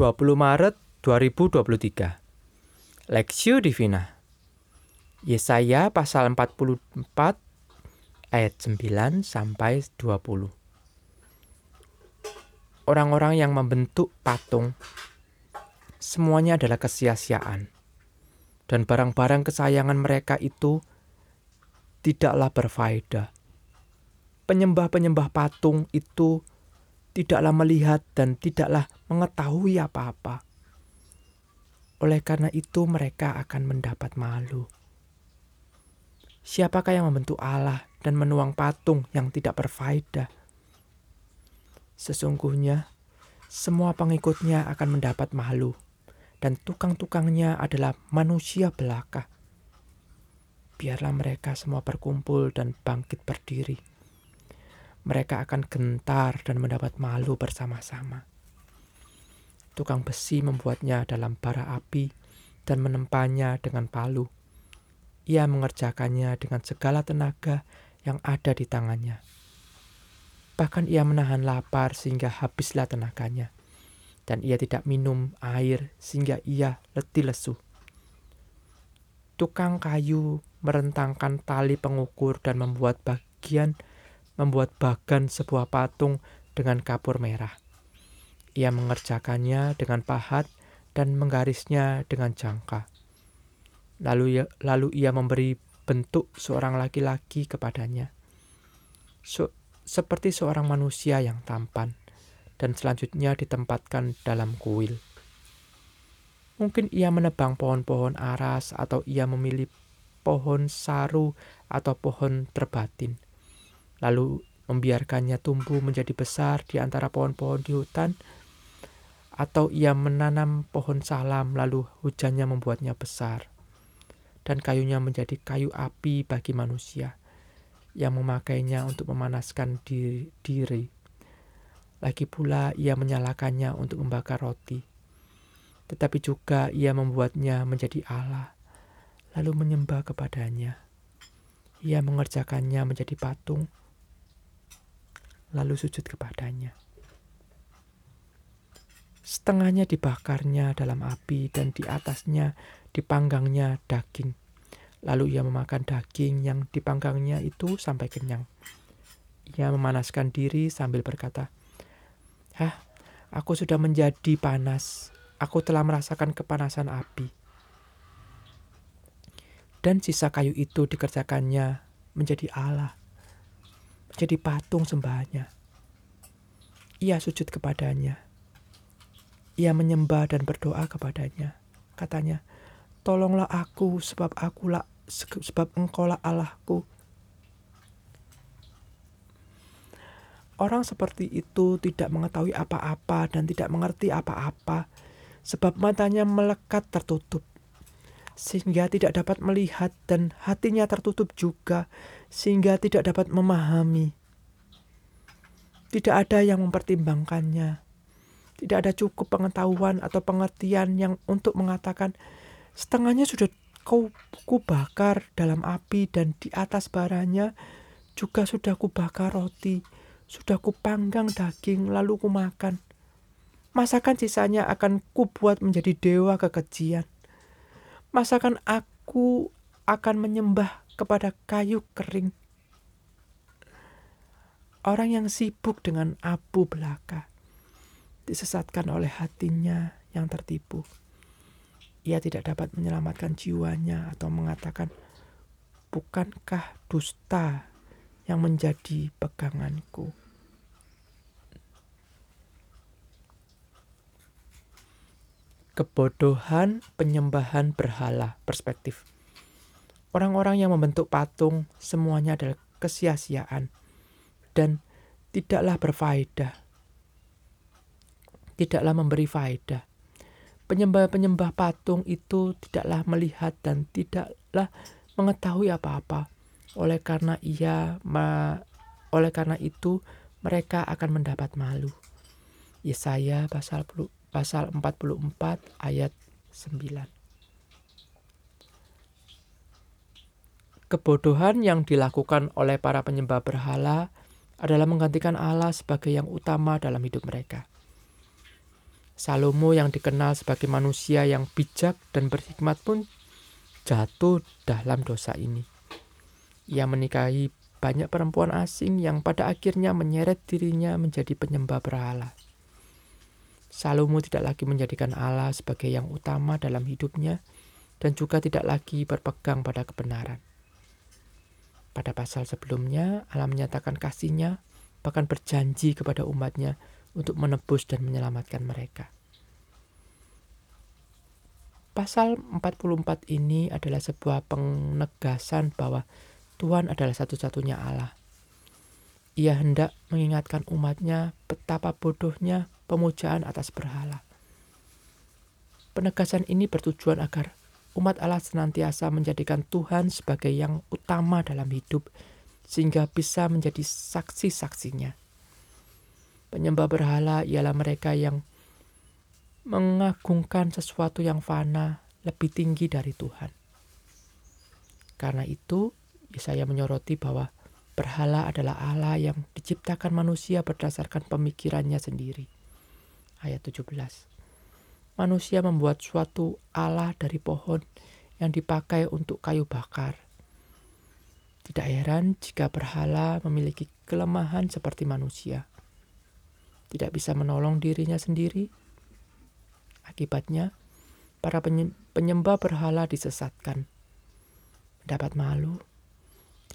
20 Maret 2023 Lexio Divina. Yesaya pasal 44 ayat 9 sampai 20 Orang-orang yang membentuk patung semuanya adalah kesia-siaan. Dan barang-barang kesayangan mereka itu tidaklah berfaedah. Penyembah-penyembah patung itu tidaklah melihat dan tidaklah mengetahui apa-apa. Oleh karena itu, mereka akan mendapat malu. Siapakah yang membentuk Allah dan menuang patung yang tidak berfaedah? Sesungguhnya, semua pengikutnya akan mendapat malu, dan tukang-tukangnya adalah manusia belaka. Biarlah mereka semua berkumpul dan bangkit berdiri mereka akan gentar dan mendapat malu bersama-sama. Tukang besi membuatnya dalam bara api dan menempanya dengan palu. Ia mengerjakannya dengan segala tenaga yang ada di tangannya. Bahkan ia menahan lapar sehingga habislah tenaganya. Dan ia tidak minum air sehingga ia letih lesu. Tukang kayu merentangkan tali pengukur dan membuat bagian membuat bagan sebuah patung dengan kapur merah. Ia mengerjakannya dengan pahat dan menggarisnya dengan jangka. Lalu ia, lalu ia memberi bentuk seorang laki-laki kepadanya, so, seperti seorang manusia yang tampan, dan selanjutnya ditempatkan dalam kuil. Mungkin ia menebang pohon-pohon aras, atau ia memilih pohon saru atau pohon terbatin lalu membiarkannya tumbuh menjadi besar di antara pohon-pohon di hutan, atau ia menanam pohon salam lalu hujannya membuatnya besar, dan kayunya menjadi kayu api bagi manusia yang memakainya untuk memanaskan diri. diri. Lagi pula ia menyalakannya untuk membakar roti. Tetapi juga ia membuatnya menjadi Allah, lalu menyembah kepadanya. Ia mengerjakannya menjadi patung, lalu sujud kepadanya. Setengahnya dibakarnya dalam api dan di atasnya dipanggangnya daging. Lalu ia memakan daging yang dipanggangnya itu sampai kenyang. Ia memanaskan diri sambil berkata, Hah, aku sudah menjadi panas. Aku telah merasakan kepanasan api. Dan sisa kayu itu dikerjakannya menjadi Allah jadi patung sembahannya. Ia sujud kepadanya. Ia menyembah dan berdoa kepadanya. Katanya, tolonglah aku sebab akulah sebab engkaulah Allahku. Orang seperti itu tidak mengetahui apa-apa dan tidak mengerti apa-apa, sebab matanya melekat tertutup sehingga tidak dapat melihat dan hatinya tertutup juga sehingga tidak dapat memahami. Tidak ada yang mempertimbangkannya. Tidak ada cukup pengetahuan atau pengertian yang untuk mengatakan setengahnya sudah kau kubakar dalam api dan di atas baranya juga sudah kubakar roti, sudah kupanggang daging lalu kumakan. Masakan sisanya akan kubuat menjadi dewa kekejian masakan aku akan menyembah kepada kayu kering. Orang yang sibuk dengan abu belaka disesatkan oleh hatinya yang tertipu. Ia tidak dapat menyelamatkan jiwanya atau mengatakan, "Bukankah dusta yang menjadi peganganku?" Kebodohan penyembahan berhala perspektif. Orang-orang yang membentuk patung semuanya adalah kesia-siaan dan tidaklah berfaedah. Tidaklah memberi faedah. Penyembah-penyembah patung itu tidaklah melihat dan tidaklah mengetahui apa-apa. Oleh karena ia oleh karena itu mereka akan mendapat malu. Yesaya pasal pasal 44 ayat 9. Kebodohan yang dilakukan oleh para penyembah berhala adalah menggantikan Allah sebagai yang utama dalam hidup mereka. Salomo yang dikenal sebagai manusia yang bijak dan berhikmat pun jatuh dalam dosa ini. Ia menikahi banyak perempuan asing yang pada akhirnya menyeret dirinya menjadi penyembah berhala. Salomo tidak lagi menjadikan Allah sebagai yang utama dalam hidupnya dan juga tidak lagi berpegang pada kebenaran. Pada pasal sebelumnya, Allah menyatakan kasihnya, bahkan berjanji kepada umatnya untuk menebus dan menyelamatkan mereka. Pasal 44 ini adalah sebuah penegasan bahwa Tuhan adalah satu-satunya Allah. Ia hendak mengingatkan umatnya betapa bodohnya pemujaan atas berhala. Penegasan ini bertujuan agar umat Allah senantiasa menjadikan Tuhan sebagai yang utama dalam hidup, sehingga bisa menjadi saksi-saksinya. Penyembah berhala ialah mereka yang mengagungkan sesuatu yang fana lebih tinggi dari Tuhan. Karena itu, saya menyoroti bahwa berhala adalah Allah yang diciptakan manusia berdasarkan pemikirannya sendiri. Ayat 17. Manusia membuat suatu Allah dari pohon yang dipakai untuk kayu bakar. Tidak heran jika berhala memiliki kelemahan seperti manusia. Tidak bisa menolong dirinya sendiri. Akibatnya, para penyembah berhala disesatkan. Mendapat malu,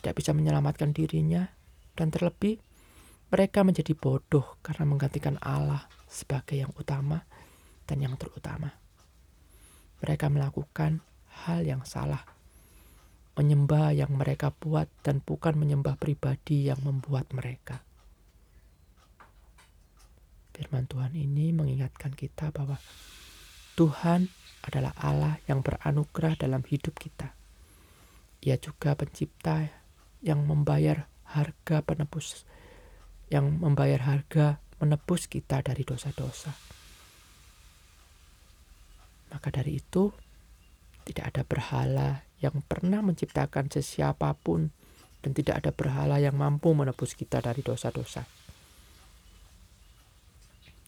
tidak bisa menyelamatkan dirinya, dan terlebih mereka menjadi bodoh karena menggantikan Allah sebagai yang utama dan yang terutama. Mereka melakukan hal yang salah, menyembah yang mereka buat dan bukan menyembah pribadi yang membuat mereka. Firman Tuhan ini mengingatkan kita bahwa Tuhan adalah Allah yang beranugerah dalam hidup kita. Ia juga pencipta yang membayar harga penebus yang membayar harga menebus kita dari dosa-dosa. Maka dari itu tidak ada berhala yang pernah menciptakan sesiapapun dan tidak ada berhala yang mampu menebus kita dari dosa-dosa.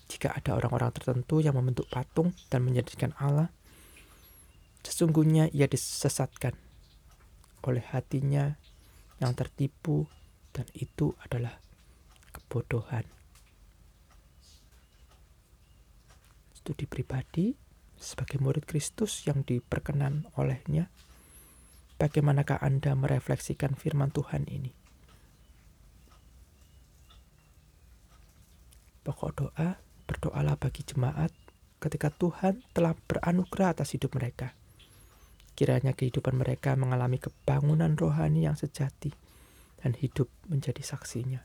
Jika ada orang-orang tertentu yang membentuk patung dan menjadikan Allah, sesungguhnya ia disesatkan oleh hatinya yang tertipu dan itu adalah kebodohan. Studi pribadi sebagai murid Kristus yang diperkenan olehnya, bagaimanakah Anda merefleksikan firman Tuhan ini? Pokok doa, berdoalah bagi jemaat ketika Tuhan telah beranugerah atas hidup mereka Kiranya kehidupan mereka mengalami kebangunan rohani yang sejati dan hidup menjadi saksinya.